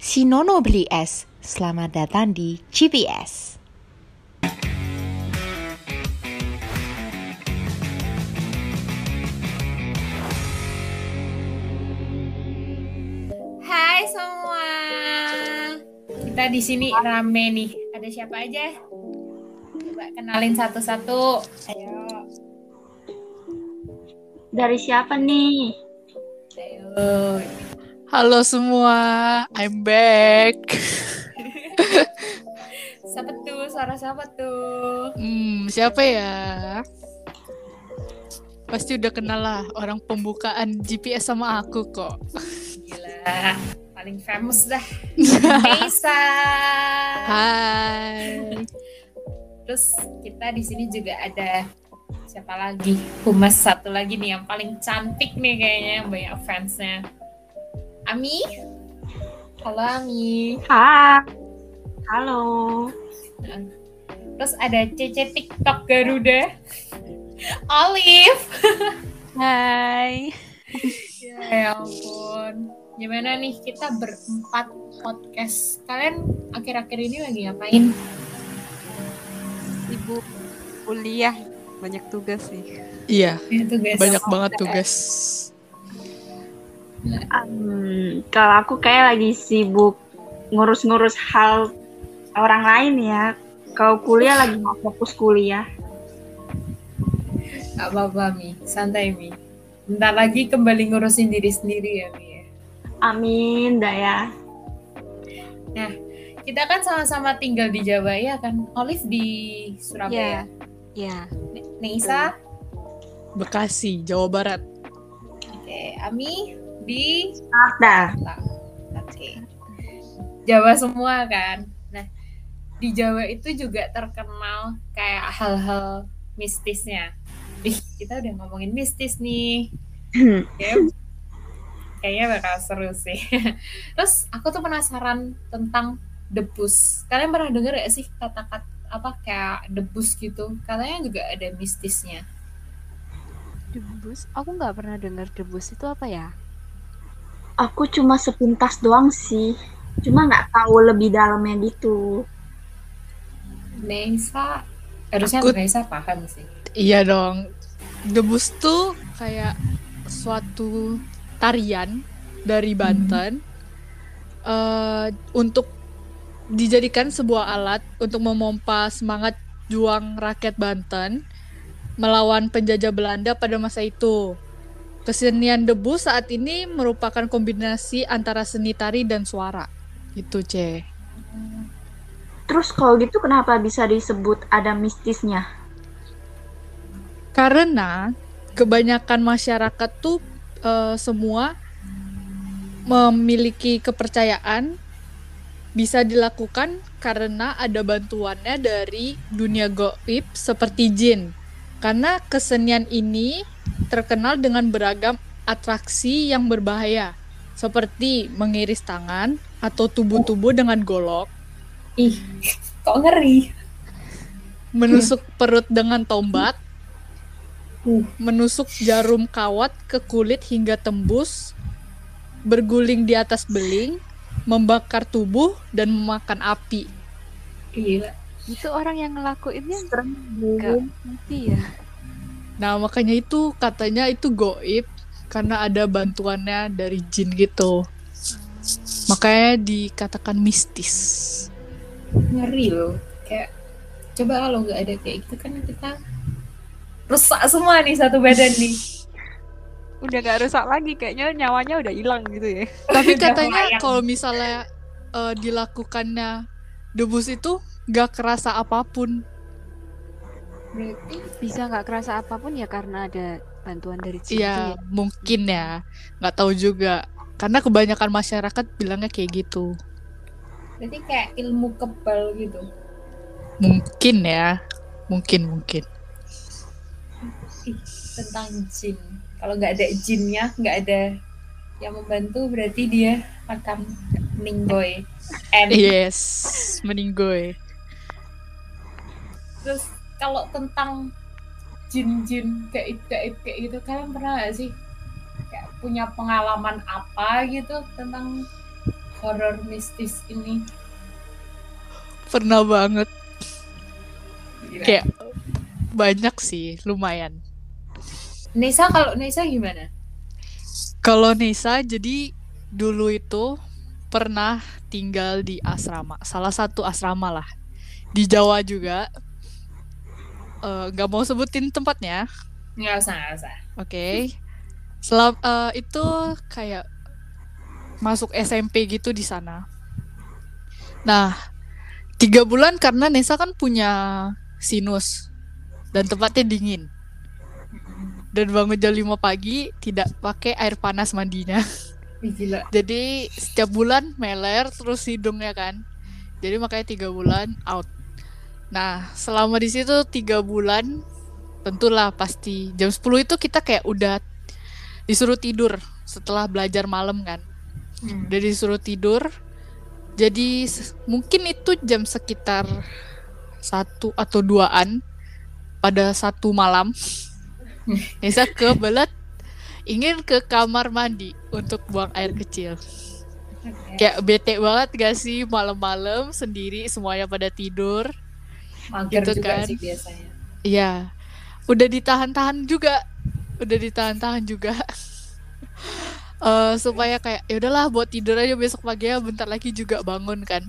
Si Nono beli es. Selamat datang di GPS. Hai semua. Kita di sini rame nih. Ada siapa aja? Coba kenalin satu-satu. Ayo. Dari siapa nih? Ayo. Halo semua, I'm back. Siapa tuh? Suara siapa tuh? Hmm, siapa ya? Pasti udah kenal lah orang pembukaan GPS sama aku kok. Gila. Paling famous dah. Meisa. Hai. Terus kita di sini juga ada siapa lagi? Humas satu lagi nih yang paling cantik nih kayaknya banyak fansnya. Ami. Halo Ami. Hai. Halo. Terus ada Cece TikTok Garuda. Olive. Hai. Ya ampun. Gimana nih kita berempat podcast. Kalian akhir-akhir ini lagi ngapain? sibuk kuliah banyak tugas sih Iya, Itu guys. banyak banget tugas. Um, kalau aku kayak lagi sibuk ngurus-ngurus hal orang lain ya. Kalau kuliah lagi mau fokus kuliah. Gak apa-apa Mi, santai Mi. Bentar lagi kembali ngurusin diri sendiri ya Mi ya. Amin, dah ya. Kita kan sama-sama tinggal di Jawa ya kan? Olive di Surabaya. ya Ne- Neisa, Bekasi, Jawa Barat. oke. Ami di Dah. Oke. Jawa semua kan. Nah, di Jawa itu juga terkenal kayak hal-hal mistisnya. Ih, kita udah ngomongin mistis nih. Oke. Kayaknya bakal seru sih. Terus aku tuh penasaran tentang debus. Kalian pernah denger gak sih kata-kata apa kayak debus gitu? Katanya juga ada mistisnya. debus aku nggak pernah dengar debus itu apa ya Aku cuma sepintas doang sih. Cuma nggak tahu lebih dalamnya gitu. Nesa, harusnya Aku- Nesa paham sih. Iya dong. Debus tuh kayak suatu tarian dari Banten eh, untuk dijadikan sebuah alat untuk memompa semangat juang rakyat Banten melawan penjajah Belanda pada masa itu. Kesenian debus saat ini merupakan kombinasi antara seni tari dan suara. Itu, C. Terus kalau gitu kenapa bisa disebut ada mistisnya? Karena kebanyakan masyarakat tuh eh, semua memiliki kepercayaan bisa dilakukan karena ada bantuannya dari dunia goib seperti jin. Karena kesenian ini terkenal dengan beragam atraksi yang berbahaya seperti mengiris tangan atau tubuh-tubuh dengan golok, Ih, kok ngeri? menusuk perut dengan tombak, Uh. menusuk jarum kawat ke kulit hingga tembus, berguling di atas beling, membakar tubuh dan memakan api. Gila. itu orang yang ngelakuinnya Serem. mati ya Nah, makanya itu katanya itu goib karena ada bantuannya dari jin gitu. Makanya dikatakan mistis. Ngeri loh. Kayak coba kalau nggak ada kayak gitu kan kita rusak semua nih satu badan nih. udah nggak rusak lagi kayaknya nyawanya udah hilang gitu ya Tapi katanya kalau misalnya eh, dilakukannya debus itu gak kerasa apa pun. Berarti bisa nggak kerasa apa pun ya karena ada bantuan dari jin itu Iya, ya mungkin ya. Nggak tahu juga. Karena kebanyakan masyarakat bilangnya kayak gitu. berarti kayak ilmu kebal gitu. Mungkin ya. Mungkin, mungkin. Ih, tentang jin. Kalau nggak ada jinnya, nggak ada yang membantu, berarti dia akan meninggoy. And Yes, meninggoy. terus kalau tentang jin-jin gaib-gaib kayak gitu kalian pernah gak sih kayak punya pengalaman apa gitu tentang horor mistis ini? Pernah banget. Gila. Kayak banyak sih, lumayan. Nisa kalau Nisa gimana? Kalau Nisa jadi dulu itu pernah tinggal di asrama, salah satu asrama lah di Jawa juga. Eh, Nggak mau sebutin tempatnya, Nggak usah, nggak usah. oke. Selam eh, itu kayak masuk SMP gitu di sana. Nah, tiga bulan karena Nesa kan punya sinus dan tempatnya dingin. Dan bangun jam 5 pagi tidak pakai air panas mandinya. Gila. Jadi setiap bulan meler terus hidungnya kan. Jadi makanya tiga bulan out. Nah selama di situ tiga bulan tentulah pasti jam 10 itu kita kayak udah disuruh tidur setelah belajar malam kan. Hmm. Udah disuruh tidur. Jadi mungkin itu jam sekitar satu atau duaan pada satu malam. Nisa kebelet ingin ke kamar mandi untuk buang air kecil. Kayak bete banget gak sih malam-malam sendiri semuanya pada tidur. Mager gitu juga kan. sih biasanya. Iya. Udah ditahan-tahan juga. Udah ditahan-tahan juga. Eh supaya kayak ya udahlah buat tidur aja besok pagi ya bentar lagi juga bangun kan.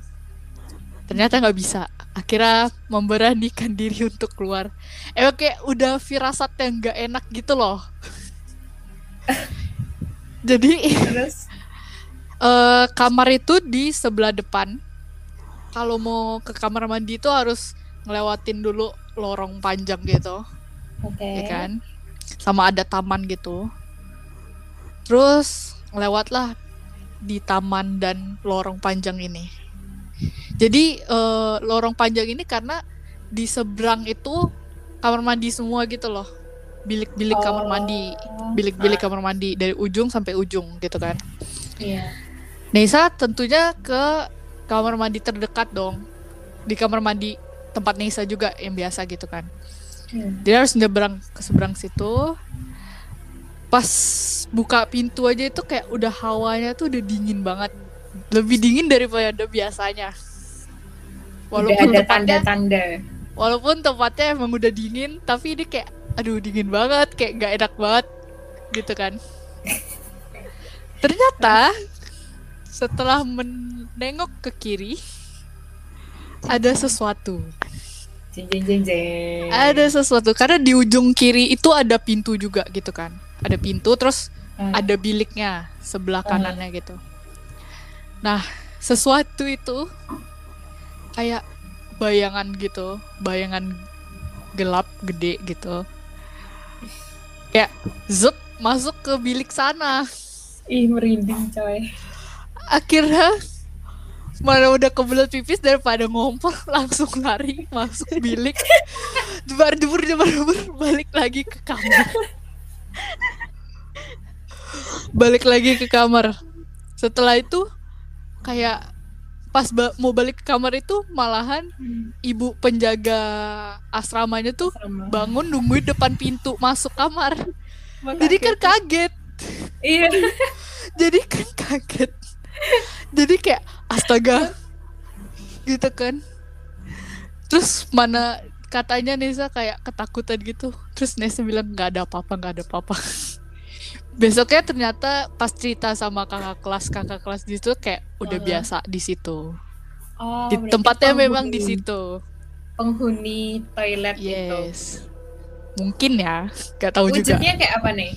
Ternyata nggak bisa. Akhirnya memberanikan diri untuk keluar. Eh kayak udah firasat yang nggak enak gitu loh. Jadi Terus eh kamar itu di sebelah depan. Kalau mau ke kamar mandi itu harus ngelewatin dulu lorong panjang gitu, oke. ya kan? Sama ada taman gitu. Terus ngelewatlah di taman dan lorong panjang ini. Jadi eh, lorong panjang ini karena di seberang itu kamar mandi semua gitu loh. Bilik-bilik kamar mandi, Oh, bilik-bilik kamar mandi dari ujung sampai ujung gitu kan. Iya. Nisa tentunya ke kamar mandi terdekat dong. Di kamar mandi tempat Nisa juga yang biasa gitu kan. Hmm. Dia harus nyebrang ke seberang situ. Pas buka pintu aja itu kayak udah hawanya tuh udah dingin banget. Lebih dingin daripada biasanya. Udah Walaupun ada tempatnya, tanda-tanda. walaupun tempatnya emang udah dingin, tapi ini kayak aduh dingin banget, kayak gak enak banget gitu kan. Ternyata setelah menengok ke kiri ada sesuatu. Jeng jeng jeng jeng. Ada sesuatu karena di ujung kiri itu ada pintu juga gitu kan. Ada pintu terus Hmm. ada biliknya sebelah Hmm. kanannya gitu. Nah, sesuatu itu kayak bayangan gitu, bayangan gelap gede gitu. Kayak zup masuk ke bilik sana. Ih merinding coy. Akhirnya mana udah kebelet pipis daripada ngompol langsung lari masuk bilik. Jebar jebur jebar jebur balik lagi ke kamar. Balik lagi ke kamar. Setelah itu kayak pas ba- mau balik ke kamar itu malahan ibu penjaga asramanya tuh Sama. bangun nungguin depan pintu masuk kamar. Makanya- jadi kan kaget. Iya. jadi kan kaget jadi kayak astaga. Gitu kan. Terus mana katanya Nesa kayak ketakutan gitu. Terus Nesa bilang nggak ada apa-apa nggak ada apa-apa. Besoknya ternyata pas cerita sama kakak kelas kakak kelas di situ kayak udah Hmm. biasa di situ. Oh, di tempatnya memang di penghuni- situ. Penghuni toilet itu. yes. Mungkin ya nggak tahu juga. Wujudnya kayak apa nih?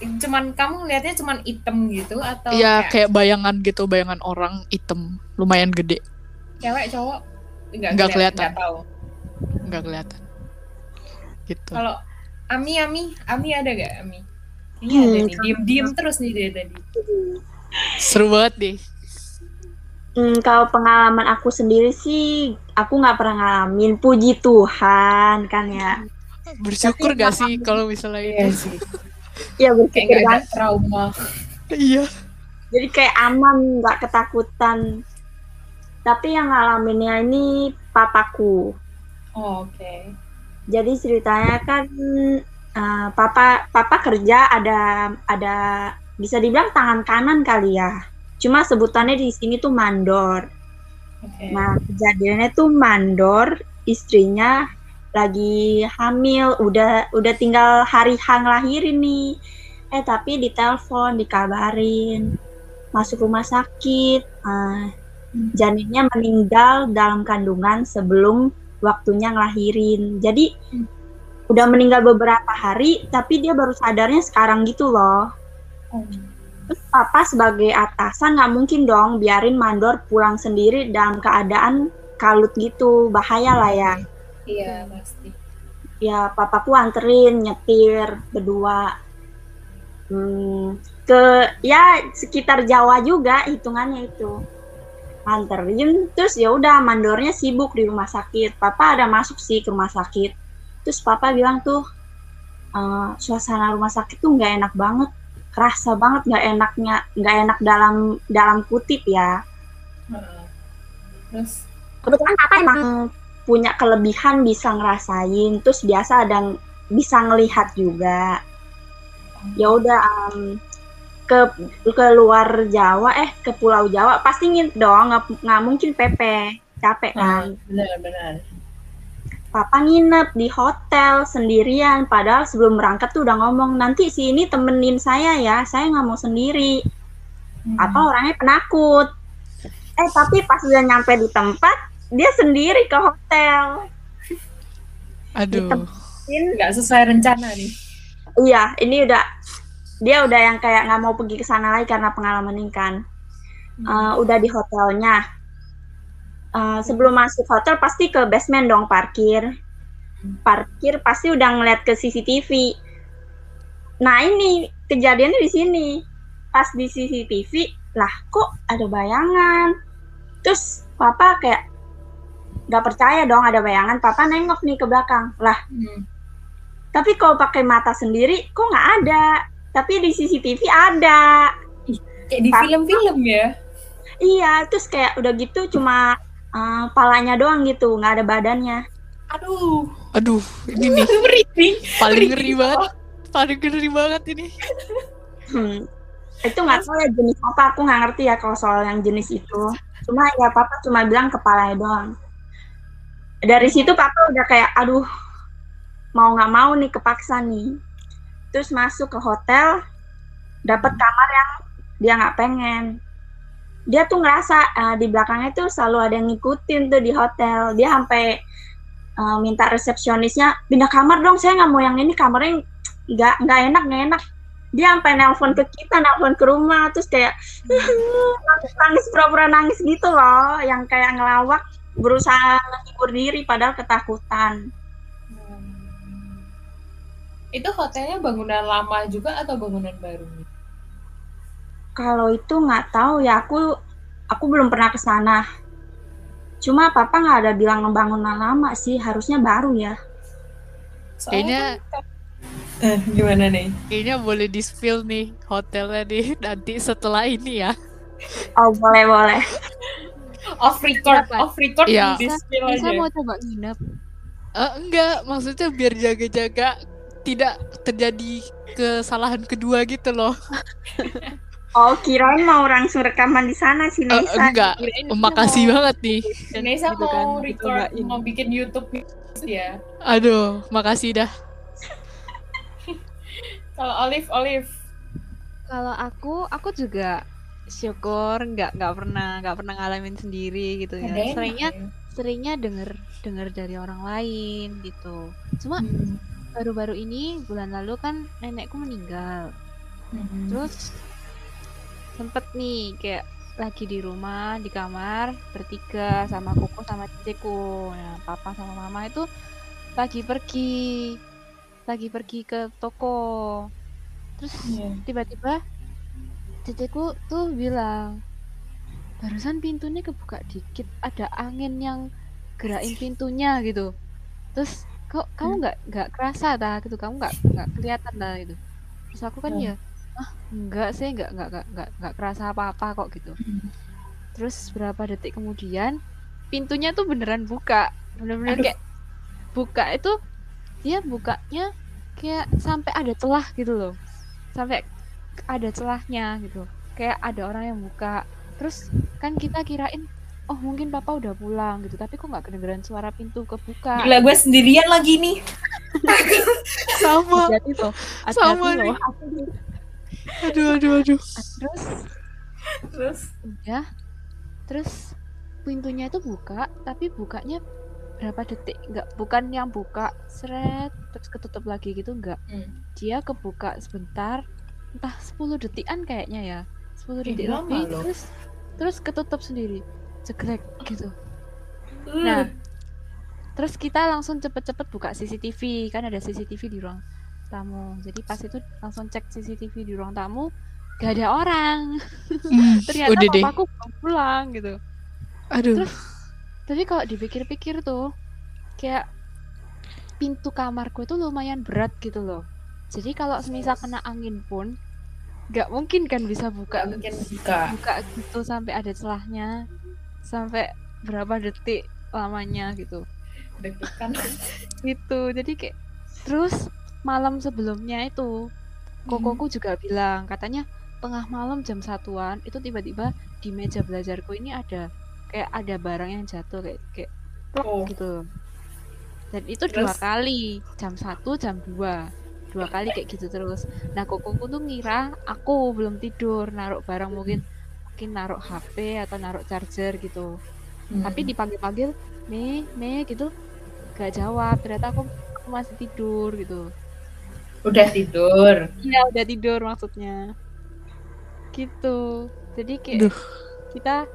Cuman kamu lihatnya cuman hitam gitu atau Iya kayak kayak bayangan gitu bayangan orang hitam lumayan gede cewek cowok? Enggak, Nggak kelihatan. Enggak tahu. nggak kelihatan gitu Kalau Ami Ami Ami ada gak Ami? Ini Hmm, ada nih. Diem diem terus nih dia tadi. seru banget deh Hmm, kalau pengalaman aku sendiri sih, aku nggak pernah ngalamin. Puji Tuhan kan ya. bersyukur Tapi gak sih kalau misalnya Iya itu sih. Ya Kayak bersyukur nggak ada trauma. iya Jadi kayak aman, nggak ketakutan. Tapi yang ngalaminnya ini papaku. Oh, Oke. Jadi ceritanya kan eh, papa papa kerja ada ada bisa dibilang tangan kanan kali ya. Cuma sebutannya di sini tuh mandor. Oke. Nah, kejadiannya tuh mandor, istrinya lagi hamil, udah udah tinggal hari hang lahirin nih. Eh tapi ditelepon, dikabarin masuk rumah sakit. ah, janinnya meninggal dalam kandungan sebelum waktunya ngelahirin. Jadi Hmm. udah meninggal beberapa hari, tapi dia baru sadarnya sekarang gitu loh. Oh. Terus papa sebagai atasan nggak mungkin dong biarin mandor pulang sendiri dalam keadaan kalut gitu, bahaya lah ya. Iya pasti. Ya papaku anterin nyetir berdua Hmm, ke ya sekitar Jawa juga hitungannya itu. Anterin terus ya udah mandornya sibuk di rumah sakit. Papa ada masuk sih ke rumah sakit. Terus papa bilang tuh "Eh, suasana rumah sakit tuh nggak enak banget, kerasa banget nggak enaknya, nggak enak dalam dalam kutip ya. Heeh. Terus kebetulan papa emang punya kelebihan bisa ngerasain terus biasa ada ng- bisa ngelihat juga. Ya udah em, ke ke luar Jawa eh ke Pulau Jawa pasti nginep dong nggak nggak mungkin Pepe capek kan? benar-benar. papa nginep di hotel sendirian padahal sebelum berangkat tuh udah ngomong nanti si ini temenin saya ya saya nggak mau sendiri. Apa orangnya penakut. Eh tapi pas udah nyampe di tempat dia sendiri ke hotel Aduh. nggak sesuai rencana nih. Iya, ini udah dia udah yang kayak nggak mau pergi ke sana lagi karena pengalaman ini kan. Eh, udah di hotelnya. Eh, sebelum masuk hotel pasti ke basement dong parkir. Parkir pasti udah ngeliat ke CCTV. Nah ini kejadiannya di sini. Pas di CCTV, lah kok ada bayangan. Terus papa kayak nggak percaya dong ada bayangan. Papa nengok nih ke belakang. Lah Hmm. tapi kalau pakai mata sendiri kok nggak ada tapi di CCTV ada Kayak di film-film ya. iya terus kayak udah gitu cuma eh, palanya doang gitu nggak ada badannya Aduh, Aduh, ini nih merinding. paling ngeri banget. Paling ngeri banget ini. hmm. itu nggak tahu ya jenis apa aku nggak ngerti ya kalau soal yang jenis itu cuma ya papa cuma bilang kepalanya doang dari situ papa udah kayak aduh mau nggak mau nih kepaksa nih. Terus masuk ke hotel dapat kamar yang dia nggak pengen. Dia tuh ngerasa eh, di belakangnya tuh selalu ada yang ngikutin tuh di hotel. Dia sampai eh, minta resepsionisnya pindah kamar dong saya nggak mau yang ini kamarnya nggak nggak enak nggak enak. Dia sampai nelpon ke kita nelpon ke rumah terus kayak nangis nangis pura-pura nangis gitu loh yang kayak ngelawak berusaha menghibur diri padahal ketakutan Itu hotelnya bangunan lama juga atau bangunan baru? kalau itu nggak tahu ya aku aku belum pernah ke sana cuma papa nggak ada bilang bangunan lama sih harusnya baru ya Kayaknya Eh, gimana nih? kayaknya boleh di spill nih hotelnya nih nanti setelah ini ya. oh boleh boleh Off record, Kenapa? off record di spill Bisa mau coba nginep. Eh, enggak, maksudnya biar jaga-jaga tidak terjadi kesalahan kedua gitu loh. oh kirain mau langsung rekaman di sana sih Eh, Nesa enggak, Kirain Oh, makasih mau- banget nih. Nesa gitu mau kan, record, dicobain. mau bikin YouTube ya. Aduh, makasih dah. Kalau Olive, Olive. Kalau aku, aku juga syukur nggak nggak pernah nggak pernah ngalamin sendiri gitu ya. Ada enak Seringnya ya. seringnya denger denger dari orang lain gitu. Cuma Hmm. baru-baru ini bulan lalu kan nenekku meninggal. Hmm. Terus sempet nih kayak lagi di rumah di kamar bertiga sama kuku sama ciciku. Nah, papa sama mama itu lagi pergi lagi pergi ke toko. Terus Iya. tiba-tiba ciciku tuh bilang barusan pintunya kebuka dikit ada angin yang gerakin pintunya gitu. Terus kok kamu nggak nggak kerasa dah gitu kamu nggak nggak kelihatan dah gitu. Terus aku kan Hmm. ya ah enggak sih nggak nggak nggak nggak nggak kerasa apa-apa kok gitu. Hmm. terus berapa detik kemudian pintunya tuh beneran buka. Bener-bener Aduh. kayak buka itu dia bukanya kayak sampai ada celah gitu loh. Sampai ada celahnya gitu. Kayak ada orang yang buka. Terus kan kita kirain oh mungkin papa udah pulang gitu. Tapi kok nggak kedengeran suara pintu kebuka? Gila gue sendirian lagi nih. sama. Hati tuh Sama hati-hati nih. loh aduh aduh aduh. Terus Terus? Udah. Terus pintunya itu buka tapi bukanya berapa detik? Nggak bukan yang buka seret terus ketutup lagi gitu nggak. Hmm. dia kebuka sebentar entah 10 detikan kayaknya ya. 10 Ih, detik lama lebih loh. terus terus ketutup sendiri. Jegrek gitu. Uh, Nah, terus kita langsung cepet-cepet buka CCTV kan ada CCTV di ruang tamu. Jadi pas itu langsung cek CCTV di ruang tamu gak ada orang. Hmm, ternyata udah deh. papaku belum pulang gitu. Aduh. Terus tapi kalau dipikir-pikir tuh kayak pintu kamarku itu lumayan berat gitu loh jadi kalau semisal kena angin pun nggak mungkin kan bisa buka Gak mungkin buka. buka gitu sampai ada celahnya sampai berapa detik lamanya gitu Deg-degan. gitu jadi kayak terus malam sebelumnya itu kokoku juga bilang katanya tengah malam jam satuan itu tiba-tiba di meja belajarku ini ada kayak ada barang yang jatuh kayak kayak plok Oh. gitu dan itu dua Terus? kali jam satu jam dua dua kali kayak gitu terus. Nah kokoku tuh ngira aku belum tidur naruh barang mungkin mungkin naruh HP atau naruh charger gitu. Hmm. tapi dipanggil-panggil me me gitu. Gak jawab ternyata aku, aku masih tidur gitu. Udah tidur. iya udah tidur maksudnya. Gitu. Jadi kayak Duh. kita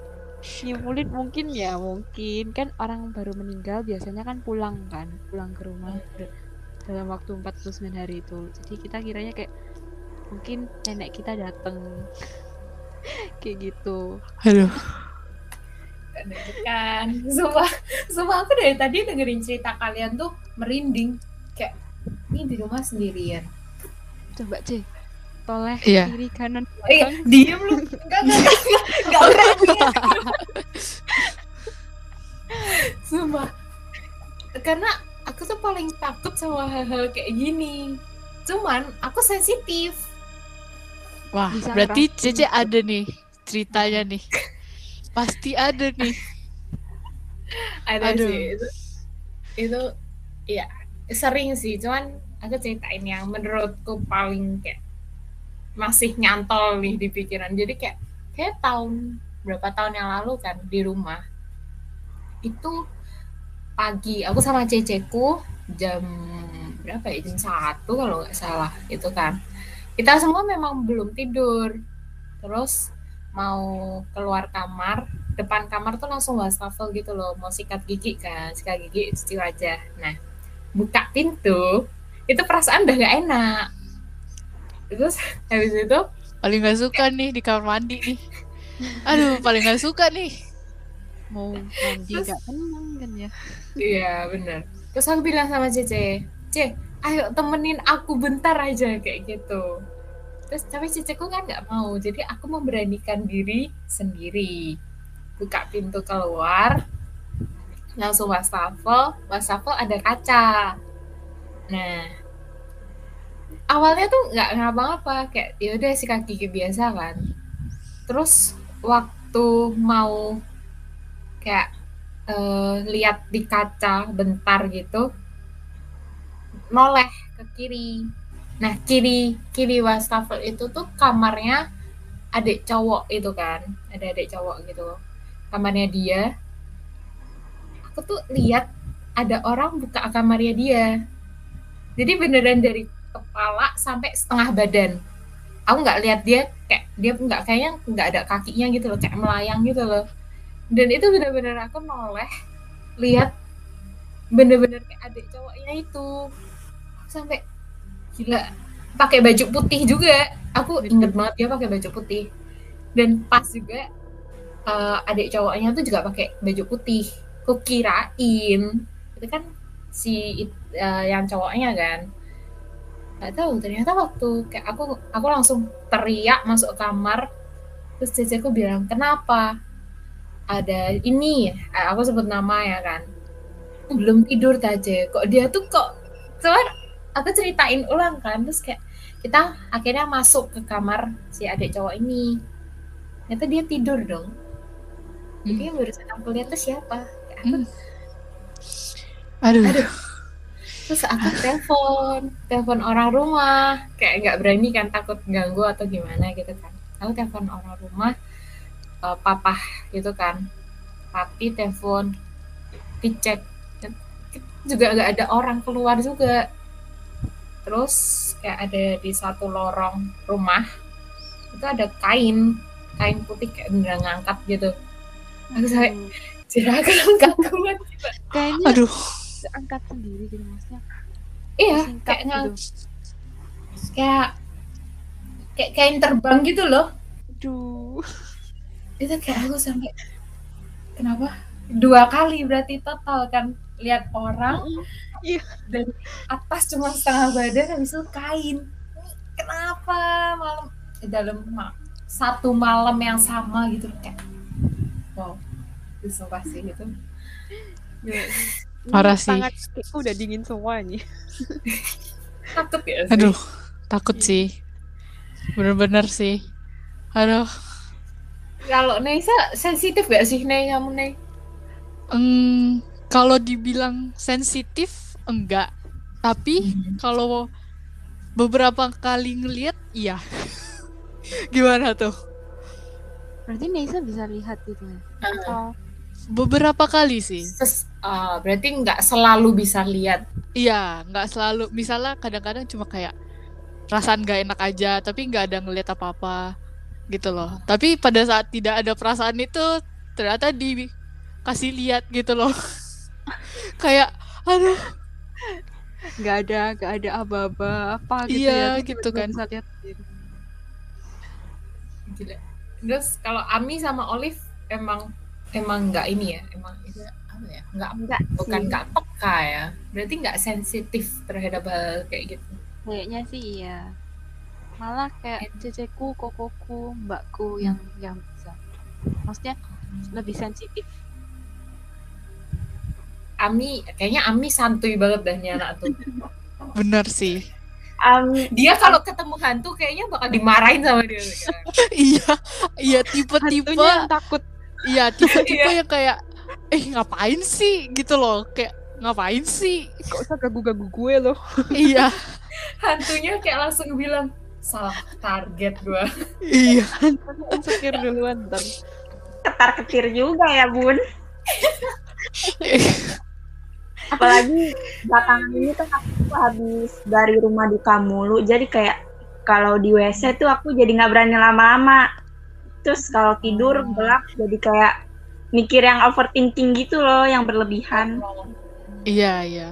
nyimpulin mungkin ya mungkin. Kan orang baru meninggal biasanya kan pulang kan pulang ke rumah. Ber- dalam waktu 49 hari itu. Jadi kita kiranya kayak mungkin nenek kita dateng. Kayak gitu. Aduh. Kan sumpah sumpah aku dari tadi dengerin cerita kalian tuh merinding. Kayak ini di rumah sendirian. Coba C toleh Iya. kiri kanan eh diem lu. Enggak enggak enggak. Enggak sumpah. Karena aku tuh paling takut sama hal-hal kayak gini. Cuman aku sensitif. Wah Bisa berarti Cece gitu. ada nih ceritanya nih. Pasti ada nih. Ada Aduh. sih. Itu itu ya sering sih. Cuman aku ceritain yang menurutku paling kayak masih nyantol nih di pikiran. Jadi kayak kayak tahun berapa tahun yang lalu kan di rumah. Itu pagi. Aku sama ceceku jam berapa ya? Jam satu kalau nggak salah itu kan. Kita semua memang belum tidur. Terus mau keluar kamar depan kamar tuh langsung wastafel gitu loh. Mau sikat gigi kan sikat gigi cuci wajah. Nah buka pintu itu perasaan udah gak enak. Terus habis itu paling nggak suka nih di kamar mandi nih. Aduh paling nggak suka nih mau mandi Terus- gak tenang kan ya? Iya bener. Terus aku bilang sama Cece Ce ayo temenin aku bentar aja kayak gitu. Terus tapi Ceceku kan nggak mau jadi aku memberanikan diri sendiri. Buka pintu keluar langsung wastafel wastafel ada kaca. Nah awalnya tuh nggak ngapa-ngapa kayak ya udah sikat gigi biasa kan. Terus waktu mau kayak eh, lihat di kaca bentar gitu noleh ke kiri. Nah kiri kiri wastafel itu tuh kamarnya adik cowok itu kan ada adik cowok gitu. Kamarnya dia. Aku tuh lihat ada orang buka kamarnya dia. Jadi beneran dari kepala sampai setengah badan. Aku nggak lihat dia kayak dia nggak kayaknya nggak ada kakinya gitu loh kayak melayang gitu loh dan itu bener-bener aku noleh lihat bener-bener kayak adik cowoknya itu. Sampai gila pakai baju putih juga. Aku inget banget dia pakai baju putih. Dan pas juga eh, adik cowoknya tuh juga pakai baju putih. Kukirain. Itu kan si eh, yang cowoknya kan. Nggak tahu ternyata waktu kayak aku aku langsung teriak masuk kamar. Terus ceceku bilang kenapa ada ini eh, aku sebut nama ya kan. Belum tidur aja. Kok dia tuh kok cuman aku ceritain ulang kan. Terus kayak kita akhirnya masuk ke kamar si adik cowok ini. Ternyata dia tidur dong. Jadi Hmm. yang barusan aku lihat tuh siapa? Kayak aku Hmm. Aduh. Aduh. terus aku telepon telepon orang rumah. Kayak nggak berani kan takut ganggu atau gimana gitu kan. Aku telepon orang rumah eh, papa gitu kan. Papi telepon dicek. Juga nggak ada orang keluar juga. Terus kayak ada di satu lorong rumah itu ada kain kain putih kayak beneran ngangkat gitu. Aku sampai Aduh, jerakan nggak kuat kayaknya Aduh. angkat sendiri gitu maksudnya. Iya kayak ngang gitu. kayak kayak kain terbang gitu loh. Aduh. Itu kayak aku sampai kenapa dua kali berarti total kan lihat orang Iya. dan atas cuma setengah badan habis itu kain kenapa malam eh, dalam ma- satu malam yang sama gitu kayak wow itu sumpah sih gitu Ya, Parah sih. kakiku udah dingin semua nih takut ya sih Aduh. Takut sih. Bener-bener sih. Aduh. Kalau Nesa sensitif gak sih Nei kamu Nei Eng, kalau dibilang sensitif enggak. Tapi kalau beberapa kali ngeliat iya. Gimana tuh? berarti Nesa bisa lihat gitu ya Ah. oh Beberapa kali sih. Terus, ah, berarti nggak selalu bisa lihat Iya, nggak selalu. Misalnya kadang-kadang cuma kayak perasaan nggak enak aja, tapi nggak ada ngeliat apa-apa gitu loh. Tapi pada saat tidak ada perasaan itu ternyata dikasih lihat gitu loh. kayak, aduh, nggak ada nggak ada aba-aba apa gitu Iya, ya gitu kan. bisa lihat. Gila. Terus kalau Ami sama Olive emang emang nggak ini ya, emang itu apa ya? Nggak Enggak bukan nggak peka ya. Berarti nggak sensitif terhadap hal kayak gitu. kayaknya sih iya malah kayak ceceku kokoku mbakku yang yang bisa maksudnya lebih sensitif Ami kayaknya Ami santuy banget dah nih anak tuh. bener sih. Um, Dia kalau ketemu hantu kayaknya bakal dimarahin sama dia. iya, iya tipe-tipe, yang takut iya tipe-tipe Iya. yang kayak, eh ngapain sih gitu loh, kayak ngapain sih? kok usah gagu-gagu gue loh iya, Hantunya kayak langsung bilang salah target gua. iya. insecure duluan ntar. Ketar ketir juga ya bun. Apalagi belakangan ini kan aku habis dari rumah duka mulu. Jadi kayak kalau di WC tuh aku jadi nggak berani lama-lama. Terus kalau tidur gelap jadi kayak mikir yang overthinking gitu loh yang berlebihan. Iya, iya.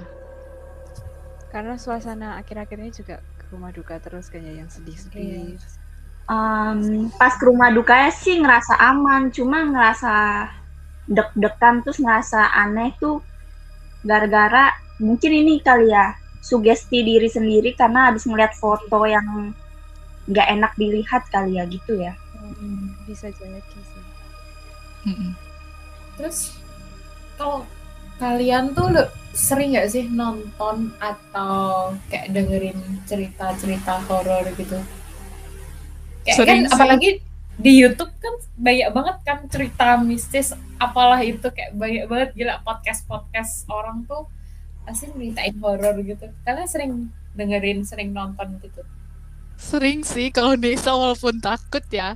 karena suasana akhir-akhir ini juga rumah duka terus kayaknya yang sedih-sedih. Em, pas ke rumah duka sih ngerasa aman cuma ngerasa deg-degan terus ngerasa aneh tuh gara-gara mungkin ini kali ya sugesti diri sendiri karena habis ngeliat foto yang nggak enak dilihat kali ya gitu ya. Hmm, bisa jadi sih. Mm-mm. Terus kalau kalian tuh lu sering nggak sih nonton atau kayak dengerin cerita-cerita horor gitu? Kayak Sering kan sih. apalagi di YouTube kan banyak banget kan cerita mistis apalah itu kayak banyak banget gila podcast-podcast orang tuh pasti ceritain horor gitu. Kalian sering dengerin, sering nonton gitu. Sering sih kalau Nisa walaupun takut ya.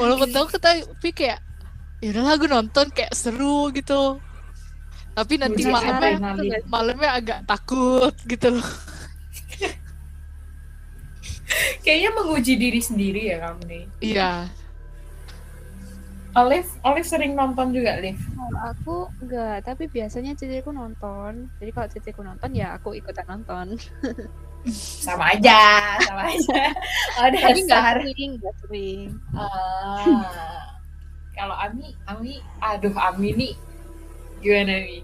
Walaupun takut tapi kayak ya udahlah gue nonton kayak seru gitu. Tapi nanti Puncak malamnya malamnya agak takut gitu loh. Kayaknya menguji diri sendiri ya kamu nih. Iya. Olive, Olive sering nonton juga, Liv. kalau aku enggak tapi biasanya ciciku nonton jadi kalau ciciku nonton ya aku ikutan nonton Sama aja, sama aja. Oh, tapi nggak dasar. sering nggak sering Ah. kalau Ami, Ami, aduh Ami nih gimana nih?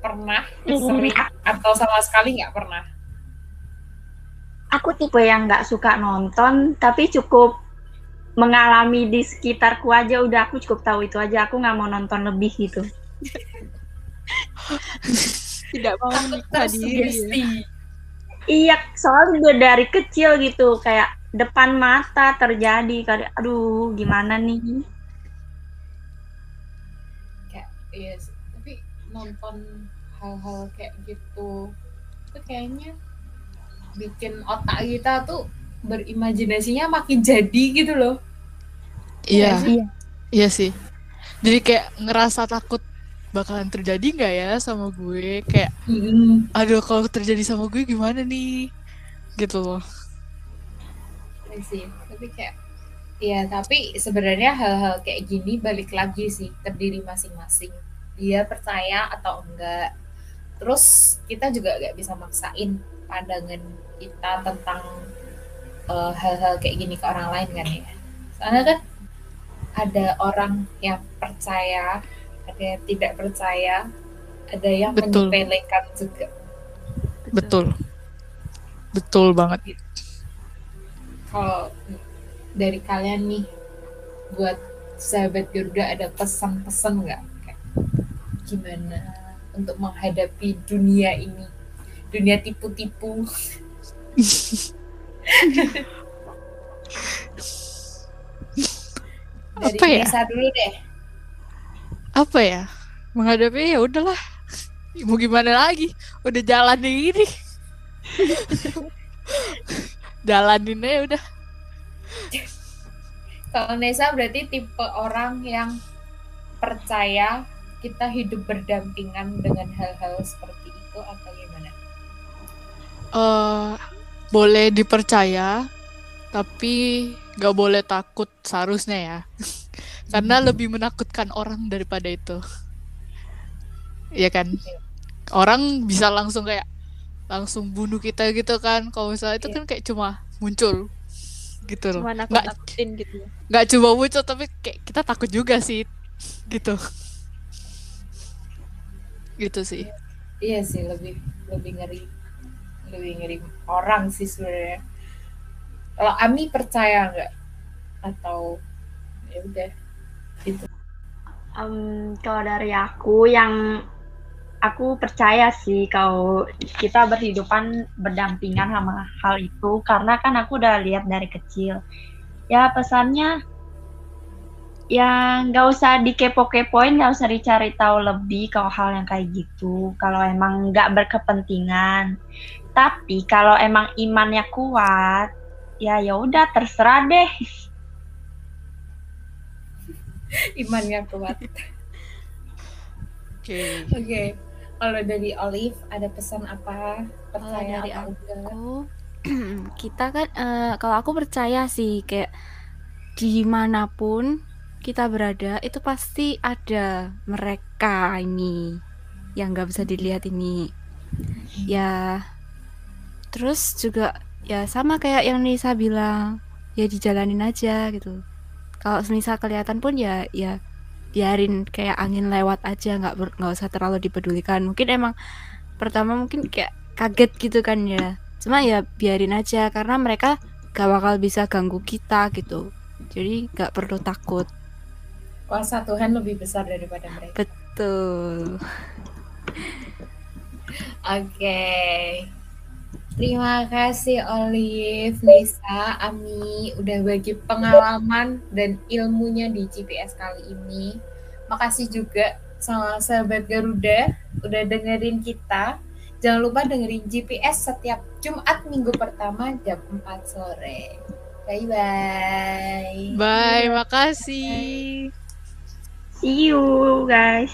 Pernah, sering, atau sama sekali nggak pernah? aku tipe yang nggak suka nonton tapi cukup mengalami di sekitarku aja udah aku cukup tahu itu aja aku nggak mau nonton lebih gitu tidak mau ya. tersugesti. Iya, soalnya dari kecil gitu kayak depan mata terjadi kali aduh gimana nih kayak iya sih. tapi nonton hal-hal kayak gitu itu kayaknya bikin otak kita tuh berimajinasinya makin jadi gitu loh Iya, Iya. iya sih. Jadi kayak ngerasa takut bakalan terjadi nggak ya sama gue? Kayak, aduh kalau terjadi sama gue gimana nih? Gitu loh. Iya sih tapi kayak ya tapi sebenarnya hal-hal kayak gini balik lagi sih terdiri masing-masing dia percaya atau enggak terus kita juga gak bisa maksain pandangan kita tentang eh, hal-hal kayak gini ke orang lain kan ya soalnya kan ada orang yang percaya ada yang tidak percaya ada yang Betul. menyepelekan juga Betul. Betul banget. kalau dari kalian nih buat sahabat Garuda ada pesan-pesan nggak gimana untuk menghadapi dunia ini dunia tipu-tipu dari Apa ya? Dulu deh Apa ya? Menghadapi ya udahlah. Mau gimana lagi? Udah jalan ini. Jalanin aja udah. Kalau Nesa berarti tipe orang yang percaya kita hidup berdampingan dengan hal-hal seperti itu atau gimana? eh boleh dipercaya, tapi nggak boleh takut seharusnya ya. Karena lebih menakutkan orang daripada itu. Iya kan? Orang bisa langsung kayak langsung bunuh kita gitu kan. Kalau misalnya itu Iya. kan kayak cuma muncul gitu loh. Cuma Nggak nakut-nakutin gitu nggak cuma muncul tapi kayak kita takut juga sih gitu. Gitu sih. Iya sih lebih lebih ngeri lebih ngeri orang sih sebenarnya. Kalau Ami percaya nggak atau ya udah gitu. Em, kalau dari aku yang aku percaya sih kalau kita berhidupan berdampingan sama hal itu karena kan aku udah lihat dari kecil. Ya pesannya ya nggak usah dikepo-kepoin, nggak usah dicari tahu lebih kalau hal yang kayak gitu. Kalau emang nggak berkepentingan. Tapi kalau emang imannya kuat, ya ya udah terserah deh. Imannya kuat. Oke. Oke. Kalau dari Olive ada pesan apa? Percaya dari enggak? aku kita kan eh, kalau aku percaya sih kayak di mana pun kita berada itu pasti ada mereka ini yang nggak bisa dilihat ini ya terus juga ya sama kayak yang Nisa bilang ya dijalanin aja gitu kalau misal kelihatan pun ya ya biarin kayak angin lewat aja nggak nggak usah terlalu dipedulikan. Mungkin emang pertama mungkin kayak kaget gitu kan ya. Cuma ya biarin aja karena mereka gak bakal bisa ganggu kita gitu. Jadi nggak perlu takut. Kuasa Tuhan lebih besar daripada mereka. tuh Oke. Terima kasih Olive, Nisa, Ami udah bagi pengalaman dan ilmunya di GPS kali ini. Makasih juga sama sahabat Garuda udah dengerin kita. Jangan lupa dengerin GPS setiap Jumat minggu pertama jam 4 sore. Bye bye. Bye, makasih. See you guys.